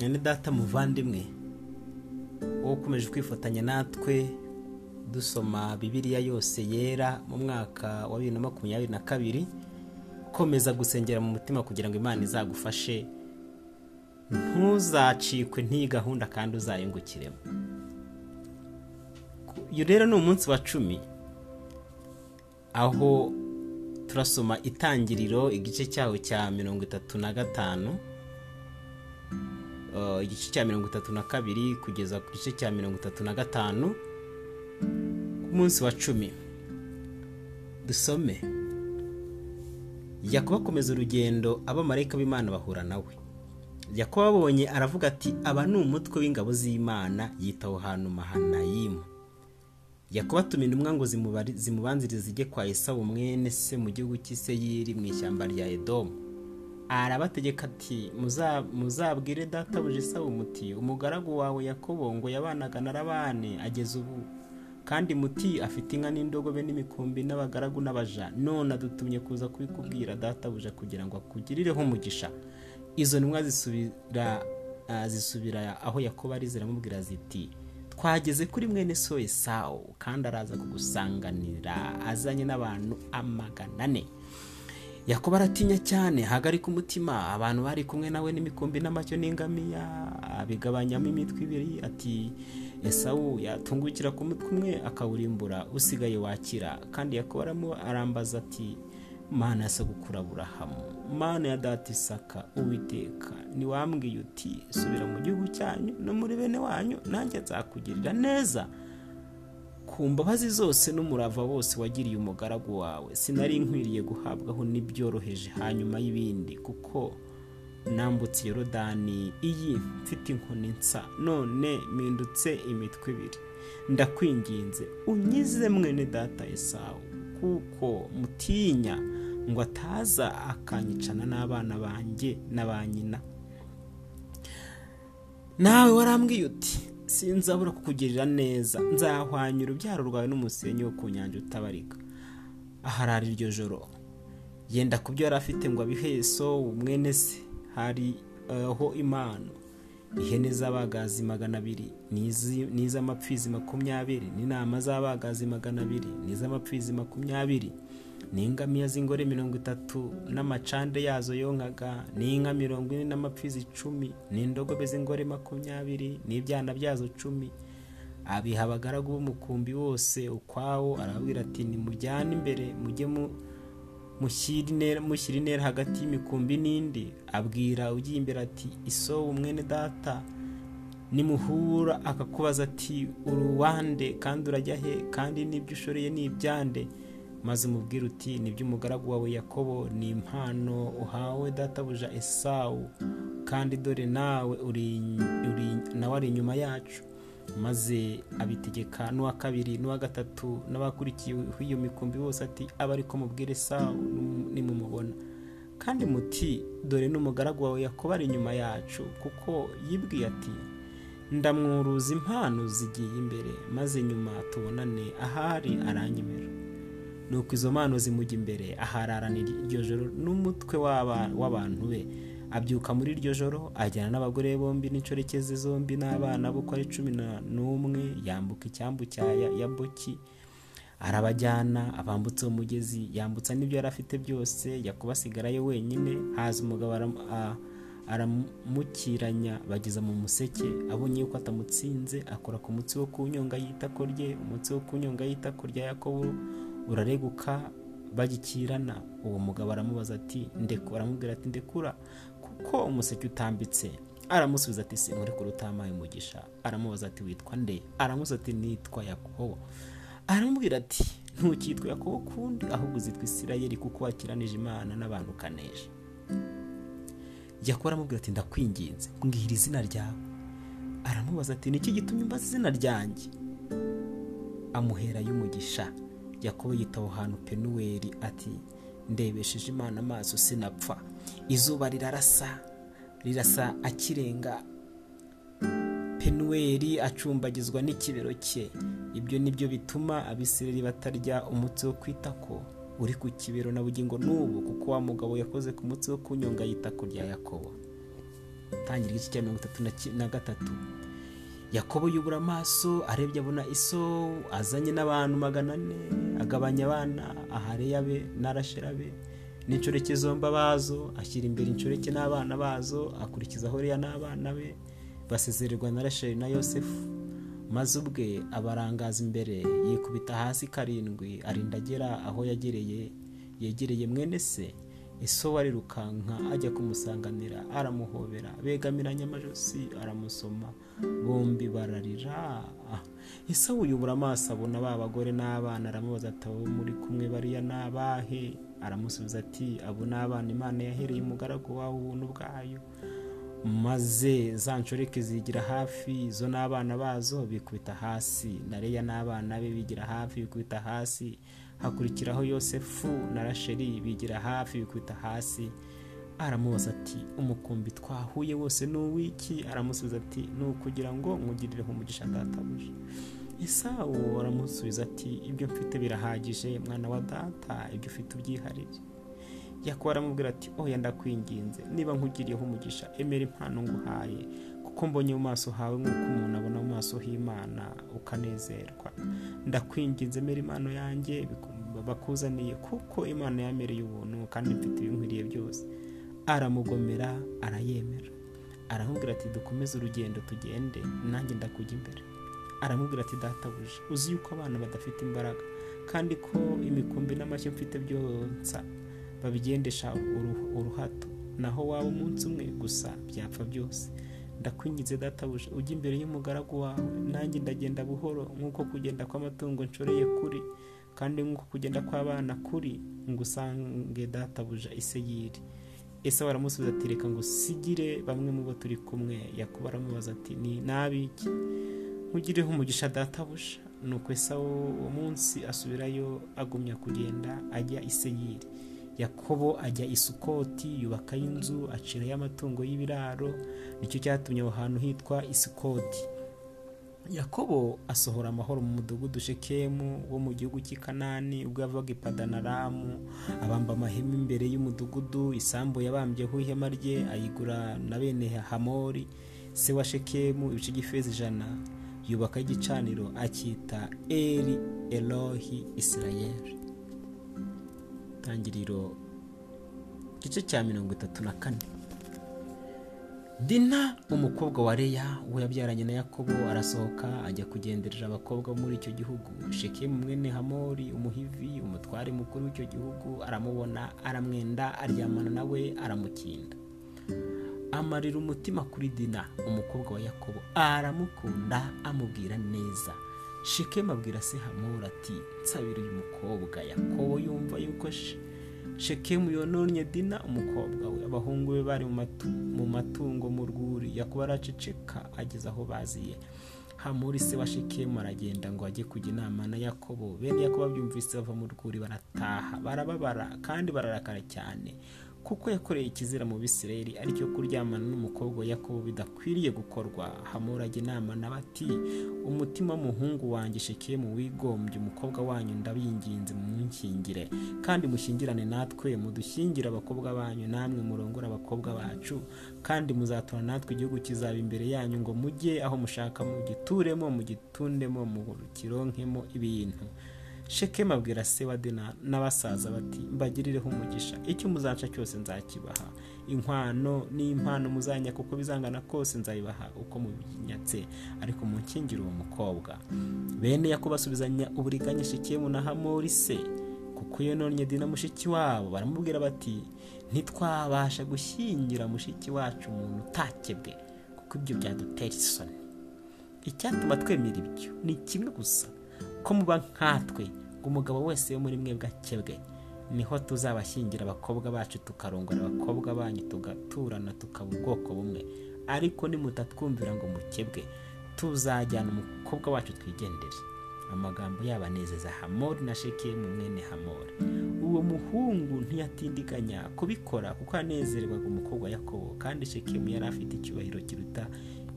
mwene data muvandimwe. Wowe ukomeje kwifatanya natwe dusoma bibiliya yose yera mu mwaka wa bibiri na makumyabiri na kabiri komeza gusengera mu mutima kugira ngo imana izagufashe. Ntuzacikwe n'iyi gahunda kandi uzayungukiremo uyu rero ni umunsi wa cumi aho turasoma itangiriro igice cyaho cya mirongo itatu na gatanu igice cya mirongo itatu na kabiri kugeza ku gice cya mirongo itatu na gatanu ku munsi wa cumi. Dusome. Yakobo akomeza urugendo abamarayika b'imana bahura nawe yakobo abonye aravuga ati aba ni umutwe w'ingabo z'imana yitaho hantu mahanayimu. Yakobo atuma intumwa ngo zimubanzirize zijye kwa esawu mwene se mu gihugu cy'iseyiri mu ishyamba rya edomu. Arabategeka ati "Muza- muzabwire databuja esawu muti umugaragu wawe yakobo ngo yabanaga na rabane ageze ubu kandi muti afite inka n'indogobe n'imikumbi n'abagaragu n'abaja none adutumye kuza kubikubwira databuja kugira ngo akugirireho umugisha izo ntumwa zisubira ah, zisubira aho yakobo ari ziramubwira ziti twageze kuri mwene so esawu kandi araza kugusanganira azanye n'abantu amagana ane. Yakobo aratinya cyane hagarika umutima. Abantu bari kumwe nawe n'imikumbi n'amashyo n'ingamiya abigabanyamo imitwe ibiri. Ati esawu yatungukira ku mutwe umwe akawurimbura usigaye wakira. Kandi yakobo arambaza ati mana ya sagukura aburahamu mana ya data isaka uwiteka ntiwambwiye uti subira mu gihugu cyanyu no muri bene wanyu nanjye nzakugirira neza ku mbabazi zose n'umurava wose wagiriye umugaragu wawe sinari nkwiriye guhabwaho n'ibyoroheje hanyuma y'ibindi kuko nambutse yorodani iyi mfite inkoni nsa none mpindutse imitwe ibiri. Ndakwinginze unyize mwene data esawu kuko mutinya ngo ataza akanyicana n'abana banjye na ba nyina. Nawe warambwiye uti sinzabura kukugirira neza. Nzahwanya urubyaro rwawe n'umusenyi wo ku nyanja utabarika. Aharara iryo joro. Yenda ku byo yari afite ngo abihe Esawu mwene se. Hari aho impano ihene z'abagazi magana abiri n'iz'amapfizi makumyabiri n'intama z'abagazi magana abiri n'iz'amapfizi makumyabiri. N'ingamiya z'ingore mirongo itatu n'amacande yazo yonkaga n'inka mirongo ine n'amapfizi icumi n'indogobe z'ingore makumyabiri n'ibyana byazo cumi. Abiha abagaragu b'umukumbi wose ukwawo arababwira ati nimujyane imbere mujye mu mushyira intera hagati y'imikumbi n'indi. Abwira ugiye imbere ati isowu mwene data nimuhura. Akakubaza ati uruwande kandi urajya he? Kandi n'ibyo ushoreye ni ibyande? Maze umubwire uti ni byo umugaragu wawe yakobo ni impano uhawe databuja esawu kandi dore nawe uri, nawe ari inyuma yacu. Maze abitegeka n'uwa kabiri n'uwa gatatu n'abakurikiye iyo mikumbi bose ati aba ariko mubwire esawu nimumubona. Kandi muti dore n'umugaragu wawe yakobo ari inyuma yacu kuko yibwiye ati ndamwuruza impano zigiye imbere maze nyuma tubonane ahari aranyemera nuko izo mpano zimujya imbere ahararana iryo joro n'umutwe w'aba- w'abantu be. Abyuka muri iryo joro ajyana n'abagore bombi n'inshoreke ze zombi n'abana be uko ari cumi n'umwe yambuka icyambu cya Ya- yaboki arabajyana abambutse mugezi yambutsa n'ibyo yari afite byose yakuba asigarayo wenyine haza umugabo aramukiranya bageza mu museke abonye yuko atamutsinze akora ku mutsi wo ku nyonga y'itako rye umutsi wo ku nyonga y'itako rya yakobo urareguka bagikirana uwo mugabo aramubaza ati ndekura aramubwira ati ndekura kuko umuseke utambitse. Aramusubiza ati sinkurekura utamaye umugisha. Aramubaza ati witwa nde? Aramubaza ati nitwa yakobo. Aramubwira ati ntukitwa yakobo kundi ahubwo uzitwa isirayeli kuko wakiranije imana n'abantu ukanesha. Yakobo aramubwira ati ndakwinginze mbwira izina ryawe. Aramubaza ati niki gitumye umbaza izina ryanjye? Amuherayo umugisha. Yakobo yita aho hantu penuweli ati ndebesheje imana amaso sinapfa. Izuba rirarasa rirasa akirenga. Penuweli acumbagizwa n'ikibero cye. Ibyo ni byo bituma abisirayeli batarya umutsi wo kwitako uri ku kibero. Na bugingo n'ubu kuko wa mugabo yakoze ku mutsi wo kunyonga y'itako rya yakobo. Tangira igice cya mirongo itatu na gatatu? Yakobo yubura amaso arebye abona iso azanye n'abantu magana ane agabanya abana ahareya be n'arashera be n'inshoreke zombi bazo ashyira imbere inshoreke n'abana bazo akurikizaho reya n'abana be basezererwa na rasheli na yosefu. Maze ubwe abarangaza imbere yikubita hasi karindwi arinda agera aho yagereye yegereye mwene se. Iso warirukanka ajya kumusanganira aramuhobera. Begamiranya amajosi aramusoma. Bombi bararira. Isawu yubura amaso abona ba bagore n'abana aramubaza ati abo muri kumwe bariya ni abahe? Aramusubiza ati abo ni abana imana yahereye umugaragu wawe ubuntu bwayo. Maze za nshoreke zigira hafi zo n'abana bazo bikubita hasi. Na reya n'abana be bigira hafi bikubita hasi. Hakurikiraho yosefu na rasheli bigira hafi bikubita hasi aramubaza ati umukumbi twahuye wose ni uw'iki? Aramusubiza ati ni ukugira ngo nkugirireho umugisha databuja isawu aramusubiza ati ibyo mfite birahagije mwana wa data ibyo ufite ubyiharire yakuba aramubwira ati oya ndakwinginze. Niba nkugiriyeho umugisha emera impano nguhaye. Kuko mbonye mu maso hawe nk'uko umuntu abona mu maso h'imana ukanezerwa. Ndakwinginze emera impano yanjye bakuzaniye kuko imana yamereye ubuntu kandi mfite ibinkwiriye byose. Aramugomera arayemera. Aramubwira ati dukomeze urugendo tugende nanjye ndakujya imbere. Aramubwira ati databuja uzi yuko abana badafite imbaraga kandi ko imikumbi n'amashyi mfite byonsa babigendesha uruhato. Naho waba umunsi umwe gusa byapfa byose. Ndakwingize databuja ujya imbere y'umugaragu wawe. Nanjye ndagenda buhoro nk'uko kugenda kw'amatungo nshoreye kuri kandi nk'uko kugenda kw'abana kuri ngo usange databuja iseyiri ese waramusubiza ati reka ngo usigire bamwe mu bo turi kumwe. Yakuba aramubaza ati ni n'abiki nkugireho umugisha databuja nuko esawu uwo munsi asubirayo agumya kugenda ajya iseyiri yakobo ajya isukoti yubakayo inzu acirayo amatungo y'ibiraro ni cyo cyatumye aho hantu hitwa isikoti yakobo asohora amahoro mu mudugudu shekemu wo mu gihugu cy'i kanani ubwo yavaga ipadanaramu abamba amahema imbere y'umudugudu isambu yabambyeho ihema rye ayigura na bene hamori se wa shekemu ibice by'ifeza ijana. Yubaka igicaniro acyita eri erohi isirayeli tangiriro igice cya mirongo itatu na kane. Dina umukobwa wa reya we yabyaranye na yakobo arasohoka ajya kugenderera abakobwa muri icyo gihugu. Shekemu mwene hamori umuhivi umutware mukuru w'icyo gihugu aramubona aramwenda aryamana nawe aramukinda. Amarira umutima kuri dina umukobwa wa yakobo aramukunda amubwira neza. Shekemu abwira se hamori ati nsabira uyu mukobwa yakobo yumva yuko shekemu yononnye dina umukobwa we. Abahungu be bari mu matungo mu rwuri. Yakuba araceceka ageze aho baziye. Hamuri se wa shekemu aragenda ngo ajye kujya inama na yakobo. Bene yakobo babyumvise bava mu rwuri barataha barababara kandi bararakara cyane. Kuko yakoreye ikizira mu bisirayeli ari cyo kuryamana n'umukobwa wa yakobo bidakwiriye gukorwa. Hamura ajya inama n'abati umutima w'umuhungu wanjye shekemu wigombye umukobwa wanyu ndabinginze munkingire. Kandi mushyingirane natwe mudushyingire abakobwa banyu namwe murongore abakobwa bacu. Kandi muzatora natwe igihugu kizaba imbere yanyu ngo mujye aho mushaka mugituremo mugitundemo mukironkemo ibintu. Shekemu abwira se wa dina n'abasaza bati mbagirireho umugisha. Icyo muzanca cyose nzakibaha? Inkwano n'impano muzanya kuko bizangana kose nzabibaha uko mubinyatse. Ariko munkingire uwo mukobwa bene basubizanya uburiganya shekemu na hamori se? Kuko iyo nonye dina mushiki wabo. Baramubwira bati ntitwabasha gushyingira mushiki wacu umuntu utakebwe kuko ibyo byadutera isoni. Icyatuma twemera ibyo ni kimwe gusa. Ko muba nkatwe ngo umugabo wese wo muri mwebwe akebwe ni ho tuzabashyingira abakobwa bacu tukarongora abakobwa banyu tugaturana tukaba ubwoko bumwe. Ariko nimutatwumvira ngo mukebwe tuzajyana umukobwa wacu twigendere. Amagambo yabo anezeza hamori na shekemu mwene hamori. Uwo muhungu ntiyatindiganya kubikora kuko yanezerwaga umukobwa wa yakobo kandi shekemu yari afite icyubahiro kiruta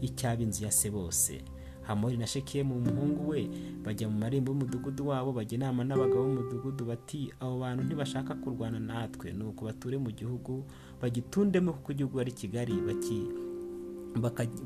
icy'ab'inzu ya se bose. Hamori na shekemu umuhungu we bajya mu marembo y'umudugudu wabo bajya inama n'abagabo b'umudugudu bati abo bantu ntibashaka kurwana natwe. Nuko bature mu gihugu bagitundemo kuko igihugu ari kigali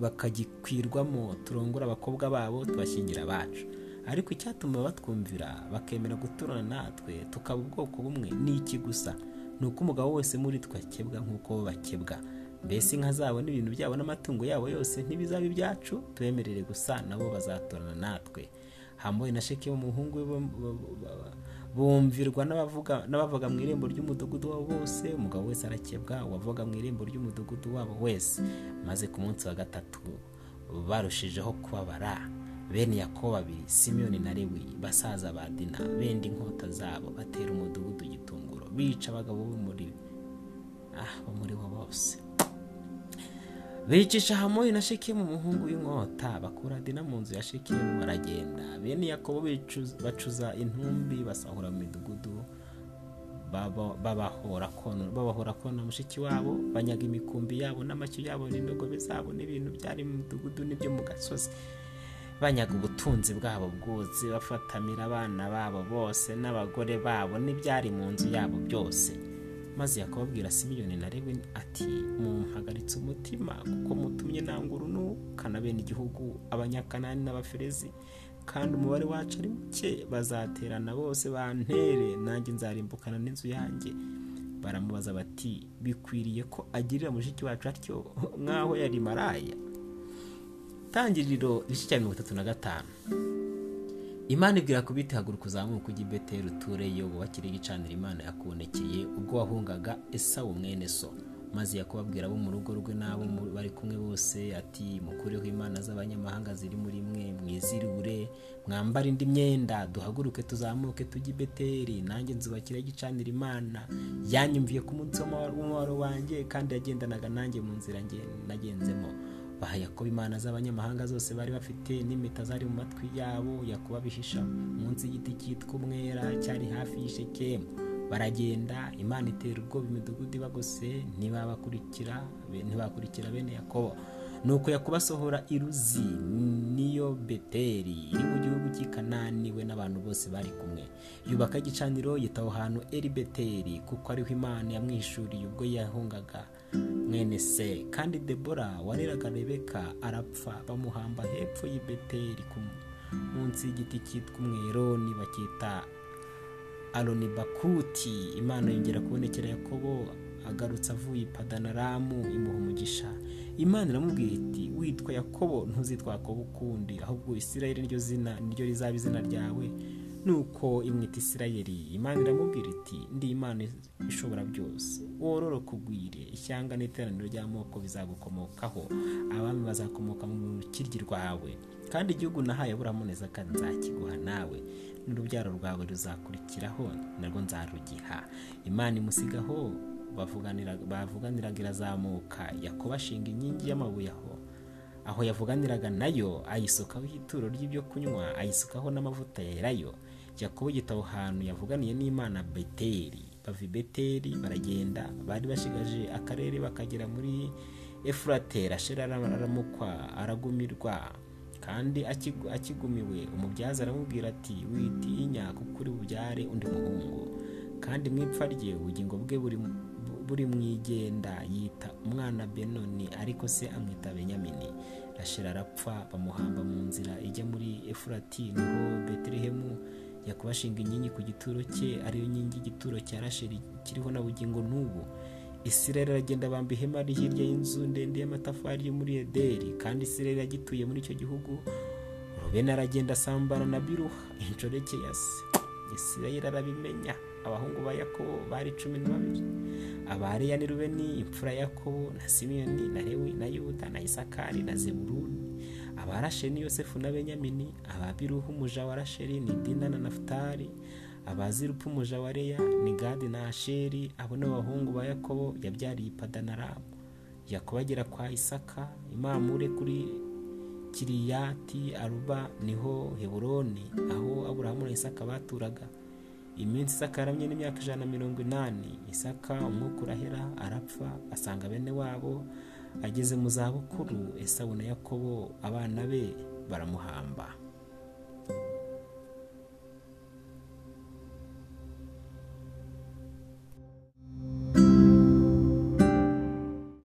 bakagikwirwamo turongora abakobwa babo tubashyingira abacu. Ariko icyatuma batwumvira bakemera guturana natwe tukaba ubwoko bumwe ni iki gusa? Ni uko umugabo wese muri twe akebwa nk'uko bakebwa. Mbese inka zabo n'ibintu byabo n'amatungo yabo yose ntibizaba ibyacu? Tubemerere gusa nabo bazatorana natwe. Hamwe na sheke umuhungu we bumvirwa n'abavuga mu irembo ry'umudugudu wabo bose umugabo wese arakebwa uwavuga mu irembo ry'umudugudu wabo wese. Maze ku munsi wa gatatu barushijeho kubabara. Bene yakobo babiri simiyoni na lewi basaza ba dina benda inkota zabo batera umudugudu igitunguro bica abagabo bo muri muri bo bose. Bicisha hamoyi na shekemu umuhungu w'inkota bakura dina mu nzu ya shekemu baragenda. Bene yakobo bacuza intumbi basahura mu midugudu babahora kona mushiki wabo banyaga imikumbi yabo n'amashyo yabo n'indogobe zabo n'ibintu byari mu midugudu n'ibyo mu gasozi. Banyaga ubutunzi bwabo bwose bafatamira abana babo bose n'abagore babo n'ibyari mu nzu yabo byose. Maze yakababwira simiyoni na lewi ati mumpagaritse umutima kuko mutumye nangura unukana bene igihugu abanyakanani n'abaferezi kandi umubare wacu ari muke bazaterana bose bantere nanjye nzarimbukana n'inzu yanjye. Baramubaza bati bikwiriye ko agirira mushiki wacu atyo nk'aho yari maraya? Tangiriro igice cya mirongo itatu na gatanu. Imana ibwira kubiti haguruka uzamuka ujya i beteri utureyo wubakire igicaniro imana yakubonekeye ubwo wahungaga esawu mwene so. Maze yakubabwira abo mu rugo rwe n'abo bari kumwe bose ati mukureho imana z'abanyamahanga ziri muri mwe mwizirure mwambare indi myenda duhaguruke tuzamuke tujye i beteri nanjye nzubakira igicaniro imana. Yanyumviye ku munsi w'umubaro wanjye kandi yagendanaga nanjye mu nzira nagenzemo. Yakobo imana z'abanyamahanga zose bari bafite n'impeta zari mu matwi yabo yakuba bihisha munsi y'igiti cyitwa umwera cyari hafi y'ishekemu baragenda imana itera ubwoba imidugudu ibagose ntibabakurikira ntibakurikira bene yakobo. Nuko yakubasohora iruzi niyo beteri iri mu gihugu cy'i kanani we n'abantu bose bari kumwe. Yubaka igicaniro yitaho hantu eri beteri kuko ariho imana yamwishuriye ubwo yahungaga. Mwene se. Kandi debora wareraga rebeka arapfa bamuhamba hepfo y'i beteri munsi y'igiti cyitwa umweroni bacyita aroni bakuti imana yongera kubonekera yakobo agarutse avuye i padanaramu imuha umugisha. Imana iramubwira iti witwa yakobo ntuzitwa yakobo ukundi ahubwo isirayeli niryo zina niryo rizaba izina ryawe. Nuko imwita isirayeli imana iramubwira iti ndi imana ishobora byose. Wororoka ugwire ishyanga n'iteraniro ry'amoko bizagukomokaho. Abami bazakomoka mu rukiryi rwawe. Kandi igihugu nahaye aburamu neza kandi nzakiguha nawe. N'urubyaro rwawe ruzakurikiraho narwo nzarugiha. Imana imusigaho bavuganiraga irazamuka. Yakobo ashinga inkingi y'amabuye aho. Aho yavuganiraga na yo ayisukaho ituro ry'ibyo kunywa ayisukaho n'amavuta yerayo. Yakobo igitabo hantu yavuganiye n'imana beteri bava i beteri baragenda bari bashigaje akarere bakagera muri efuratera ashera aramukwa aragumirwa. Kandi akigumiwe umubyaza aramubwira ati witinya kuko uri bubyare undi muhungu. Kandi mu ipfa rye ubugingo bwe buri mu igenda yita umwana benoni ariko se amwita benyamini. Rashera arapfa bamuhamba mu nzira ijya muri efurati ni ho betelehemu yakubashinga inkingi ku gituro cye ariyo nkingi y'igituro cya rasheri kiriho na bugingo n'ubu. Isirayeli aragenda bamba ihema ari hirya y'inzu ndende y'amatafari yo muri ederi kandi isirayeli agituye muri icyo gihugu. Rubeni aragenda asambana na biruha inshoreke ya se. Isirayeli arabimenya abahungu ba yakobo bari cumi na babiri abariya ni rubeni imfura ya yakobo na simiyoni na lewi na yuda na isakari na zeburuni abarasheri ni yosefu na benyamini ababiruhu umuja wa rasheri ni dina na nafutari abazirupu umuja wa leya ni gadi na asheri abo ni abahungu ba yakobo yabyariye padanaramu yakobo agera kwa isaka imamure kuri kiriyati aruba ni ho heburoni aho aburahamu na isaka baturaga. Iminsi isaka yaramye n'imyaka ijana na mirongo inani isaka umwuka urahera arapfa asanga bene wabo ageze mu zabukuru esawu yakobo abana be baramuhamba.